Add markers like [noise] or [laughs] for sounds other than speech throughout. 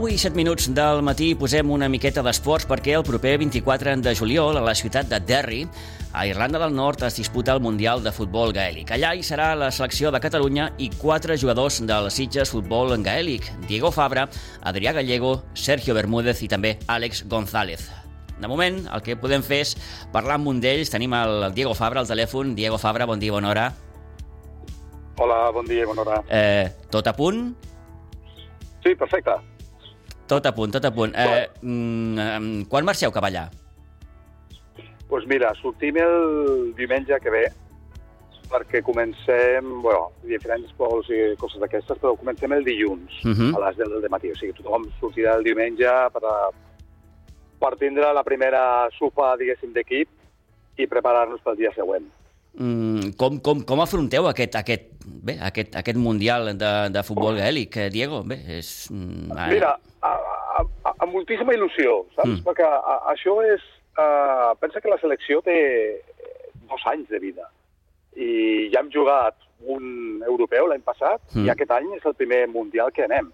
9 i 7 minuts del matí posem una miqueta d'esports perquè el proper 24 de juliol a la ciutat de Derry, a Irlanda del Nord, es disputa el Mundial de Futbol Gaèlic. Allà hi serà la selecció de Catalunya i quatre jugadors del Sitges Futbol Gaèlic, Diego Fabra, Adrià Gallego, Sergio Bermúdez i també Àlex González. De moment, el que podem fer és parlar amb un d'ells. Tenim el Diego Fabra al telèfon. Diego Fabra, bon dia, bona hora. Hola, bon dia, bona hora. Eh, tot a punt? Sí, perfecte. Tot a punt, tot a punt. Eh, mm, quan marxeu cap allà? Doncs pues mira, sortim el diumenge que ve perquè comencem, bueno, diferents vols i coses d'aquestes, però comencem el dilluns Uh -huh. a les 10 del matí. O sigui, tothom sortirà el diumenge per, a, per tindre la primera sopa, diguéssim, d'equip i preparar-nos pel dia següent. Mm, com, com, com afronteu aquest, aquest, bé, aquest, aquest Mundial de, de futbol gaèlic, eh, Diego? Bé, és... mm, Mira, amb moltíssima il·lusió, saps? Mm. Perquè a, això és... Uh, pensa que la selecció té dos anys de vida i ja hem jugat un europeu l'any passat Mm. mm. i aquest any és el primer mundial que anem.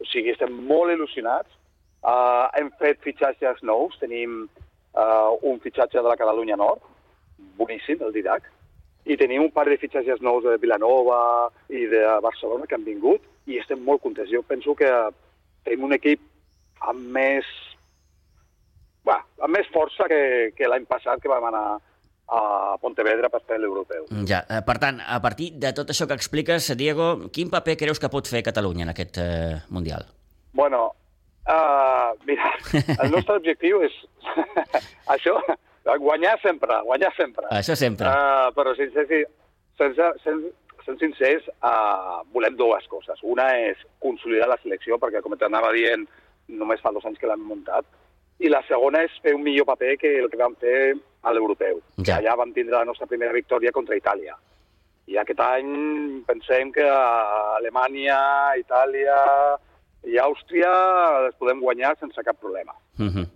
O sigui, estem molt il·lusionats. Uh, hem fet fitxatges nous. Tenim uh, un fitxatge de la Catalunya Nord, boníssim, el Didac, i tenim un par de fitxatges nous de Vilanova i de Barcelona que han vingut i estem molt contents. Jo penso que tenim un equip amb més, bah, amb més força que, que l'any passat que vam anar a Pontevedra per fer l'europeu. Ja, eh, per tant, a partir de tot això que expliques, Diego, quin paper creus que pot fer Catalunya en aquest eh, Mundial? Bueno, uh, mira, [laughs] el nostre objectiu és [laughs] això, guanyar sempre, guanyar sempre. Això sempre. Uh, però sense, sense, sense, sent sincers, uh, volem dues coses. Una és consolidar la selecció, perquè com t'anava dient, només fa dos anys que l'hem muntat, i la segona és fer un millor paper que el que vam fer a l'europeu. Ja. Allà vam tindre la nostra primera victòria contra Itàlia. I aquest any pensem que a Alemanya, Itàlia i Àustria les podem guanyar sense cap problema. Uh -huh.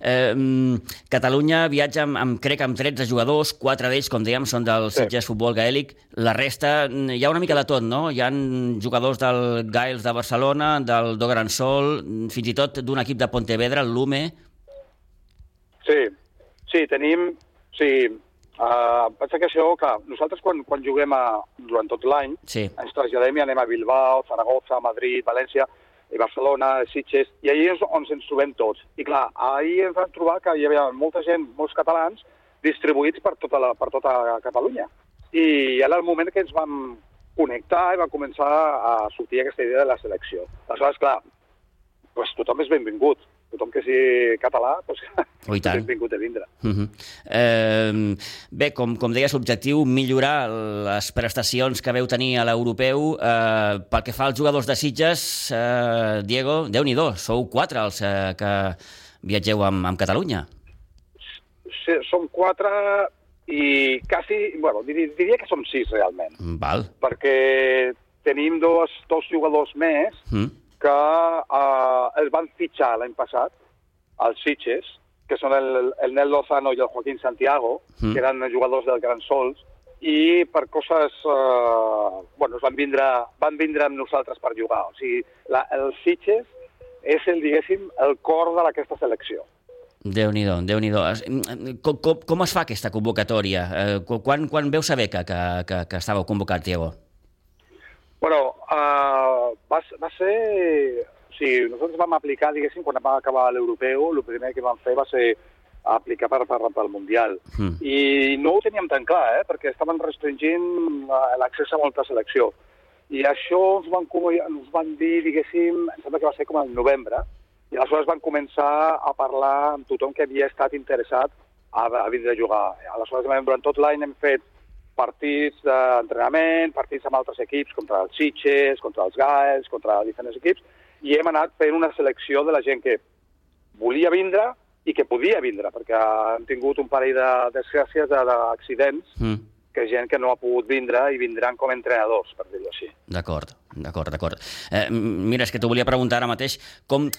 Eh, Catalunya viatja amb, amb, crec, amb 13 jugadors, quatre d'ells, com dèiem, són del Sí. Sitges Futbol Gaèlic. La resta, mm, hi ha una mica de tot, no? Hi han jugadors del Gaels de Barcelona, del Dogran Sol, mm, fins i tot d'un equip de Pontevedra, el Lume. Sí, sí, tenim... Sí, uh, pensa que això, clar, nosaltres quan, quan juguem a, durant tot l'any, Sí. ens traslladem i anem a Bilbao, Zaragoza, Madrid, València, i Barcelona, Sitges, i ahir és on ens trobem tots. I clar, ahir ens vam trobar que hi havia molta gent, molts catalans, distribuïts per tota, la, per tota Catalunya. I era el moment que ens vam connectar i va començar a sortir aquesta idea de la selecció. Aleshores, clar, pues, tothom és benvingut. Tothom que sigui català, pues, Oh, [laughs] tant. és benvingut a vindre. Uh -huh. eh, bé, com, com deies, l'objectiu, millorar les prestacions que veu tenir a l'europeu. Eh, pel que fa als jugadors de Sitges, eh, Diego, déu nhi sou quatre els eh, que viatgeu amb, amb Catalunya. Sí, som quatre i quasi, bueno, diria, diria que som sis realment, Val. perquè tenim dos, dos jugadors més Mm. Que eh, els van fitxar l'any passat, als Sitges, que són el, el Nel Lozano i el Joaquín Santiago, Mm. que eren jugadors del Gran Sols, i per coses... Eh, bueno, van vindre, van vindre amb nosaltres per jugar. O sigui, la, el Sitges és, el, diguéssim, el cor d'aquesta selecció. Déu-n'hi-do, déu nhi déu com, com, com es fa aquesta convocatòria? Eh, qu- quan, quan veu saber que, que, que, que estàveu convocat, Diego? Bueno, uh, va, va ser... O sigui, nosaltres vam aplicar, diguéssim, quan va acabar l'europeu, el primer que vam fer va ser aplicar per, per, pel Mundial. Mm. I no ho teníem tan clar, eh? perquè estaven restringint la- l'accés a molta selecció. I això ens van, com- ens van dir, diguéssim, em sembla que va ser com al novembre, i aleshores van començar a parlar amb tothom que havia estat interessat a, a vindre a jugar. Aleshores, durant tot l'any hem fet partits d'entrenament, partits amb altres equips, contra els Sitges, contra els Gaels, contra diferents equips, i hem anat fent una selecció de la gent que volia vindre i que podia vindre, perquè han tingut un parell de desgràcies de- d'accidents, Mm. que gent que no ha pogut vindre i vindran com a entrenadors, per dir-ho així. D'acord, d'acord, d'acord. Eh, mira, és que t'ho volia preguntar ara mateix, com,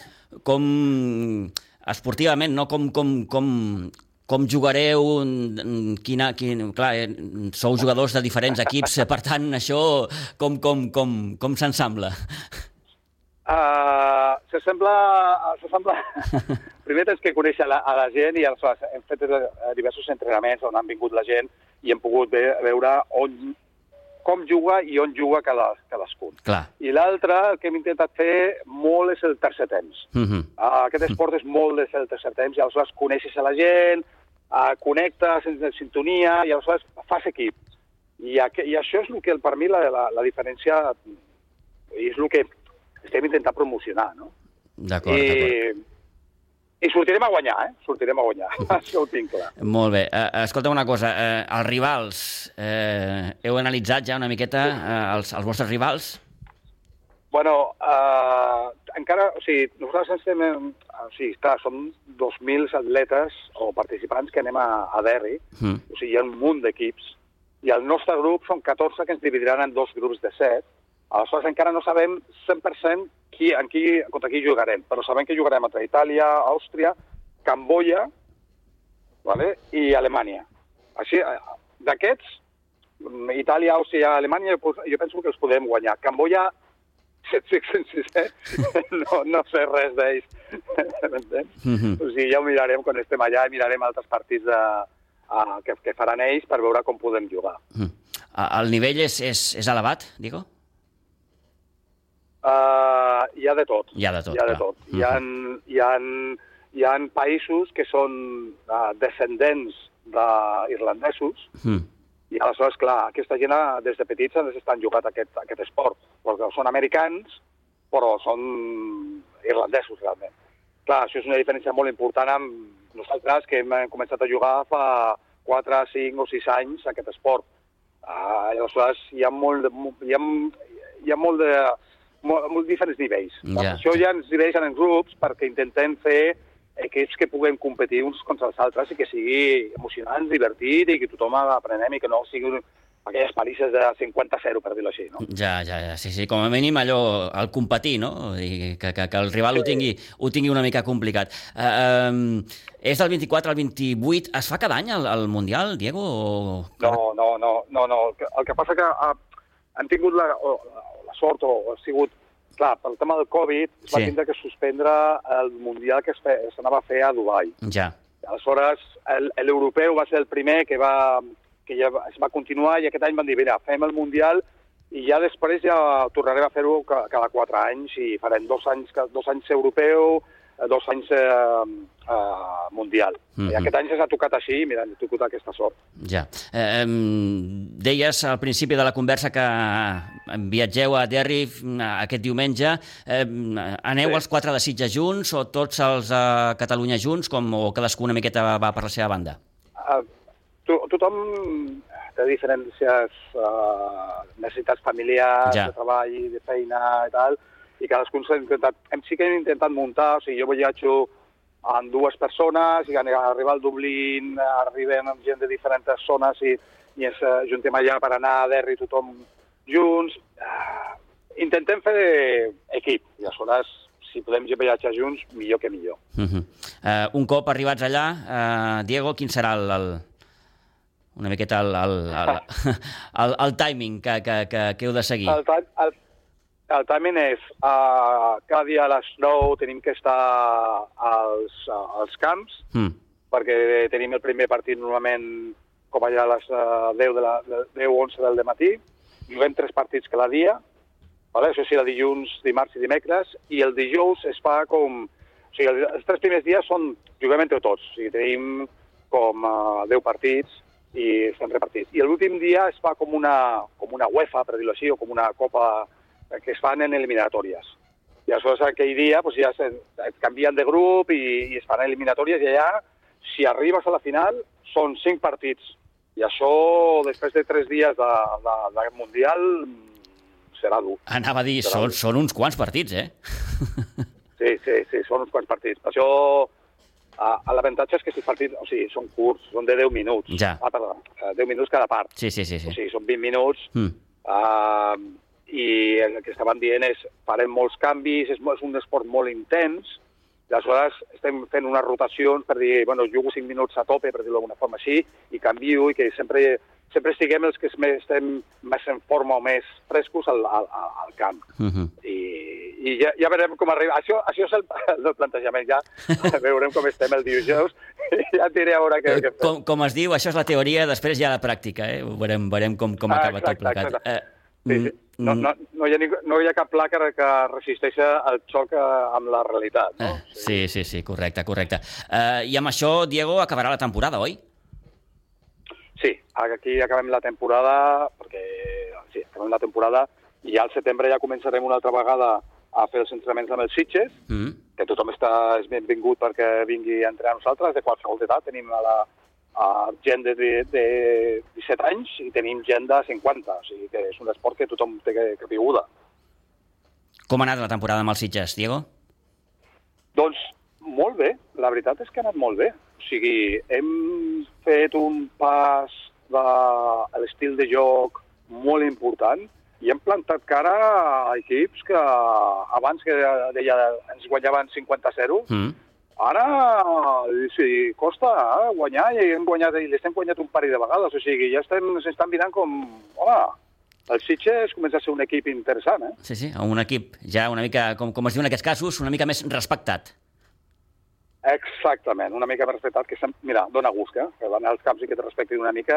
com esportivament, no? com, com, com, com jugareu, quina, quin, clar, eh, sou jugadors de diferents equips, eh, per tant, això com, com, com, com s'ensambla? Uh, s'assembla... s'assembla... [laughs] Primer tens que conèixer la, a la gent i aleshores hem fet eh, diversos entrenaments on han vingut la gent i hem pogut ve, veure on, com juga i on juga cada, cadascun. Clar. I l'altre, el que hem intentat fer molt és el tercer temps. Uh -huh. Uh, aquest esport és molt des del tercer temps i aleshores coneixes a la gent, connectes en sintonia i aleshores fas equip. I, i això és el que per mi la, la, la diferència i és el que estem intentant promocionar, no? D'acord, d'acord. I, I sortirem a guanyar, eh? Sortirem a guanyar, [laughs] això ho tinc clar. Molt bé. Uh, escolta una cosa, uh, els rivals, uh, heu analitzat ja una miqueta uh, els, els vostres rivals? Bueno, uh, encara, o sigui, nosaltres estem, o sigui, clar, som 2.000 atletes o participants que anem a, a Derry, Mm. o sigui, hi ha un munt d'equips, i el nostre grup són 14 que ens dividiran en dos grups de 7, aleshores encara no sabem 100% qui, en qui, contra qui jugarem, però sabem que jugarem entre Itàlia, Àustria, Camboya vale? i Alemanya. Així, eh, d'aquests, Itàlia, Àustria, Alemanya, jo, pos- jo penso que els podem guanyar. Camboya, si et fixes, eh? no, no sé res d'ells. [laughs] M'entens? Mhm. O sigui, ja ho mirarem quan estem allà i mirarem altres partits de, uh, que, que faran ells per veure com podem jugar. Mm. El nivell és, és, és elevat, digo? Uh, hi ha de tot. Hi ha de tot, Hi ha de clar. tot. Hi, ha, hi, ha, hi ha països que són uh, descendents d'irlandesos Mm. I aleshores, clar, aquesta gent ah, des de petits ens estan jugant aquest, aquest esport, perquè són americans, però són irlandesos, realment. Clar, això és una diferència molt important amb nosaltres, que hem començat a jugar fa 4, 5 o 6 anys aquest esport. Uh, aleshores, hi ha molt hi ha, hi ha molt de, molt, molt diferents nivells. Ja. Això ja ens divideixen en grups perquè intentem fer equips que puguem competir uns contra els altres i que sigui emocionant, divertit i que tothom aprenem i que no sigui aquelles palisses de 50-0, per dir-ho així, no? Ja, ja, ja, sí, sí, com a mínim allò, el competir, no? I que, que, que el rival ho tingui, ho tingui una mica complicat. Uh, um, és del 24 al 28, es fa cada any el, el Mundial, Diego? O... No, no, no, no, no. El que, el que passa que uh, han tingut la, o, la sort o ha sigut... Clar, pel tema del Covid es va Sí. tindre que suspendre el Mundial que s'anava a fer a Dubai. Ja, Aleshores, el- l'europeu va ser el primer que va que ja es va continuar i aquest any van dir, mira, fem el Mundial i ja després ja tornarem a fer-ho ca- cada quatre anys i farem dos anys, dos anys europeu, dos anys eh, eh, Mundial. Mhm. I aquest any s'ha tocat així i mira, hem tocat aquesta sort. ja. Eh, deies al principi de la conversa que viatgeu a Derry mm, aquest diumenge. Eh, aneu Sí. els quatre de Sitges junts o tots els a Catalunya junts com, o cadascú una miqueta va per la seva banda? Uh, to tothom té diferents uh, necessitats familiars, Ja. de treball, de feina i tal, i cadascun s'ha intentat... Hem, sí que hem intentat muntar, o sigui, jo viatjo amb dues persones, i quan arriba al Dublín arribem amb gent de diferents zones i, i ens uh, juntem allà per anar a Derry tothom junts. Uh, intentem fer equip, i aleshores, si podem viatjar junts, millor que millor. Uh -huh. uh, un cop arribats allà, uh, Diego, quin serà el, el, una miqueta el, el, el, [laughs] el, el timing que, que, que, que heu de seguir? El, el, el timing és, uh, cada dia a les 9 tenim que estar als, uh, als camps, Mm. perquè tenim el primer partit normalment com allà a les uh, 10, de la, de 10 o 11 del matí. Juguem tres partits cada dia, vale? això sí, el dilluns, dimarts i dimecres, i el dijous es fa com... O sigui, els, tres primers dies són, juguem entre tots, o sigui, tenim com uh, 10 partits i estem repartits. I l'últim dia es fa com una, com una UEFA, per dir-ho així, o com una copa eh, que es fan en eliminatòries. I aleshores aquell dia pues, ja se, et canvien de grup i, i es fan eliminatòries i allà, si arribes a la final, són cinc partits. I això, després de tres dies de, de, de Mundial, serà dur. Anava a dir, són, són uns quants partits, eh? [laughs] Sí, sí, sí, són uns quants partits. Per això l'avantatge és que aquests partits, o sigui, són curts, són de 10 minuts. Ja. Ah, perdó, uh, 10 minuts cada part. Sí, sí, sí. sí. O sigui, són 20 minuts Mm. uh, i el que estaven dient és farem molts canvis, és, és un esport molt intens, i aleshores estem fent unes rotacions per dir, bueno, jugo 5 minuts a tope, per dir-ho d'alguna forma així, i canvio, i que sempre, sempre estiguem els que estem més en forma o més frescos al, al, al camp. Mm -hmm. I, i ja, ja veurem com arriba. Això, això és el, [laughs] el plantejament, ja [laughs] veurem com estem el dijous, [laughs] ja et diré a veure què, què fem. Com, com es diu, això és la teoria, després ja la pràctica, eh? Veurem, veurem com, com Ah, acaba tot exacte, plegat. exacte. Eh, Sí, sí. No, no, no, hi ha, ningú- no hi ha cap pla que, que resisteixi el xoc eh, amb la realitat, no? Eh, sí, sí, sí, correcte, correcte. Eh, I amb això, Diego, acabarà la temporada, oi? Sí, aquí acabem la temporada, perquè sí, acabem la temporada i ja al setembre ja començarem una altra vegada a fer els entrenaments amb els Sitges, Mm. que tothom està, és benvingut perquè vingui a entrenar nosaltres, de qualsevol edat. Tenim a la, a gent de, de, de 17 anys i tenim gent de 50, o sigui que és un esport que tothom té que, que viuda. Com ha anat la temporada amb els Sitges, Diego? Doncs molt bé, la veritat és que ha anat molt bé. O sigui, hem fet un pas de l'estil de joc molt important i hem plantat cara a equips que abans que deia ens guanyaven 50-0, Mm. Ara sí, costa eh, guanyar i hem guanyat i l'estem guanyat un parell de vegades. O sigui, ja estem, s'estan mirant com... Home, el Sitges comença a ser un equip interessant, eh? Sí, sí, un equip ja una mica, com, com es diu en aquests casos, una mica més respectat. Exactament, una mica més respectat, que sem- mira, dona gust, eh? Que van als camps i que te respectin una mica,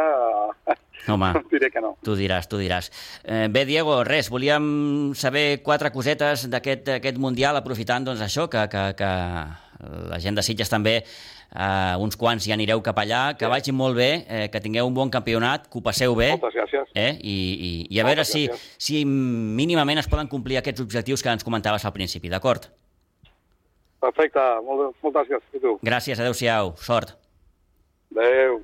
eh, Home, [laughs] diré que no. tu diràs, tu diràs. Eh, bé, Diego, res, volíem saber quatre cosetes d'aquest aquest Mundial, aprofitant doncs, això, que, que, que la gent de Sitges també, eh, uns quants ja anireu cap allà, que Sí. vagi molt bé, eh, que tingueu un bon campionat, que ho passeu bé, Moltes gràcies. eh? I, i, i a veure Moltes si, gràcies. si mínimament es poden complir aquests objectius que ens comentaves al principi, d'acord? Perfecte, molt, moltes gràcies a tu. Gràcies, adeu-siau, sort. Adéu.